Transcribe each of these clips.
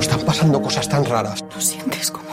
Están pasando cosas tan raras. ¿No sientes como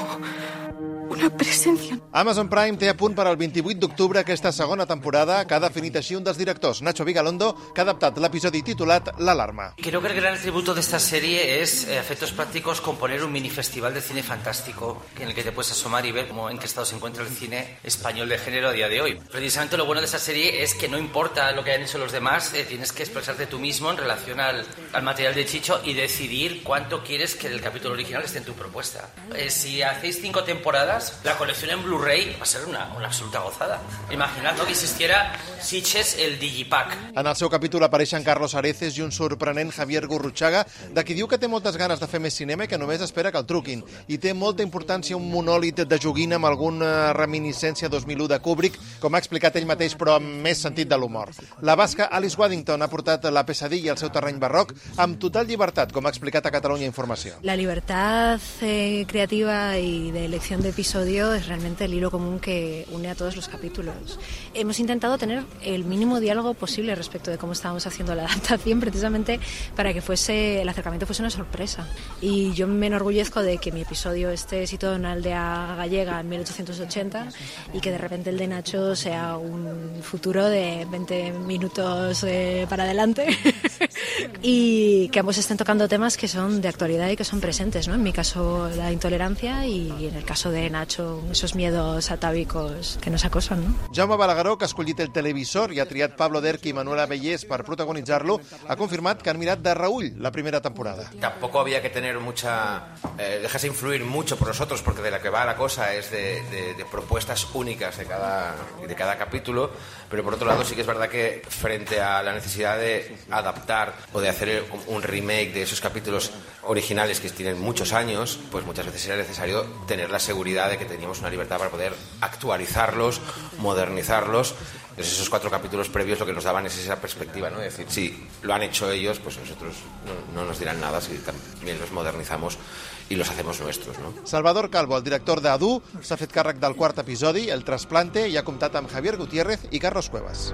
una presencia? Amazon Prime té a punt per al 28 d'octubre aquesta segona temporada que ha definit així un dels directors, Nacho Vigalondo, que ha adaptat l'episodi titulat L'Alarma. Creo que el gran atributo de esta serie es eh, efectos prácticos componer un mini festival de cine fantástico en el que te puedes asomar y ver cómo en qué estado se encuentra el cine español de género a día de hoy. Precisamente lo bueno de esta serie es que no importa lo que hayan hecho los demás, eh, tienes que expresarte tú mismo en relación al, al material de Chicho y decidir cuánto quieres que el capítulo original esté en tu propuesta. Eh, si hacéis cinco temporadas, la colección en Blu-ray va a ser una, una absoluta gozada. Imaginad ¿no? que existiera Sitches el Digipack. En el seu capítol apareixen Carlos Areces i un sorprenent Javier Gurruchaga, de qui diu que té moltes ganes de fer més cinema i que només espera que el truquin. I té molta importància un monòlit de joguina amb alguna reminiscència 2001 de Kubrick, com ha explicat ell mateix, però amb més sentit de l'humor. La basca Alice Waddington ha portat la pesadilla al seu terreny barroc amb total llibertat, com ha explicat a Catalunya Informació. La libertad eh, creativa y de elección de es realmente el hilo común que une a todos los capítulos. Hemos intentado tener el mínimo diálogo posible respecto de cómo estábamos haciendo la adaptación, precisamente para que fuese el acercamiento fuese una sorpresa. Y yo me enorgullezco de que mi episodio esté situado en una aldea gallega en 1880 y que de repente el de Nacho sea un futuro de 20 minutos eh, para adelante y que ambos estén tocando temas que son de actualidad y que son presentes, ¿no? En mi caso la intolerancia y en el caso de Nacho esos miedos atávicos que nos acosan, ¿no? Jaume Balagueró, que ha escollit el televisor i ha triat Pablo Derqui i Manuela Bellés per protagonitzar-lo, ha confirmat que han mirat de reull la primera temporada. Tampoco había que tener mucha... Eh, dejarse influir mucho por nosotros, porque de la que va la cosa es de, de- de propuestas únicas de cada, de cada capítulo, pero por otro lado sí que es verdad que frente a la necesidad de adaptar o de hacer un remake de esos capítulos originales que tienen muchos años, pues muchas veces era necesario tener la seguridad de que teníamos una libertad para poder actualizarlos, modernizarlos. Entonces esos cuatro capítulos previos lo que nos daban es esa perspectiva, ¿no? Es decir, si lo han hecho ellos, pues nosotros no, no nos dirán nada si también los modernizamos y los hacemos nuestros, ¿no? Salvador Calvo, el director d'Adu, s'ha fet càrrec del quart episodi, El trasplante, i ha comptat amb Javier Gutiérrez i Carlos Cuevas.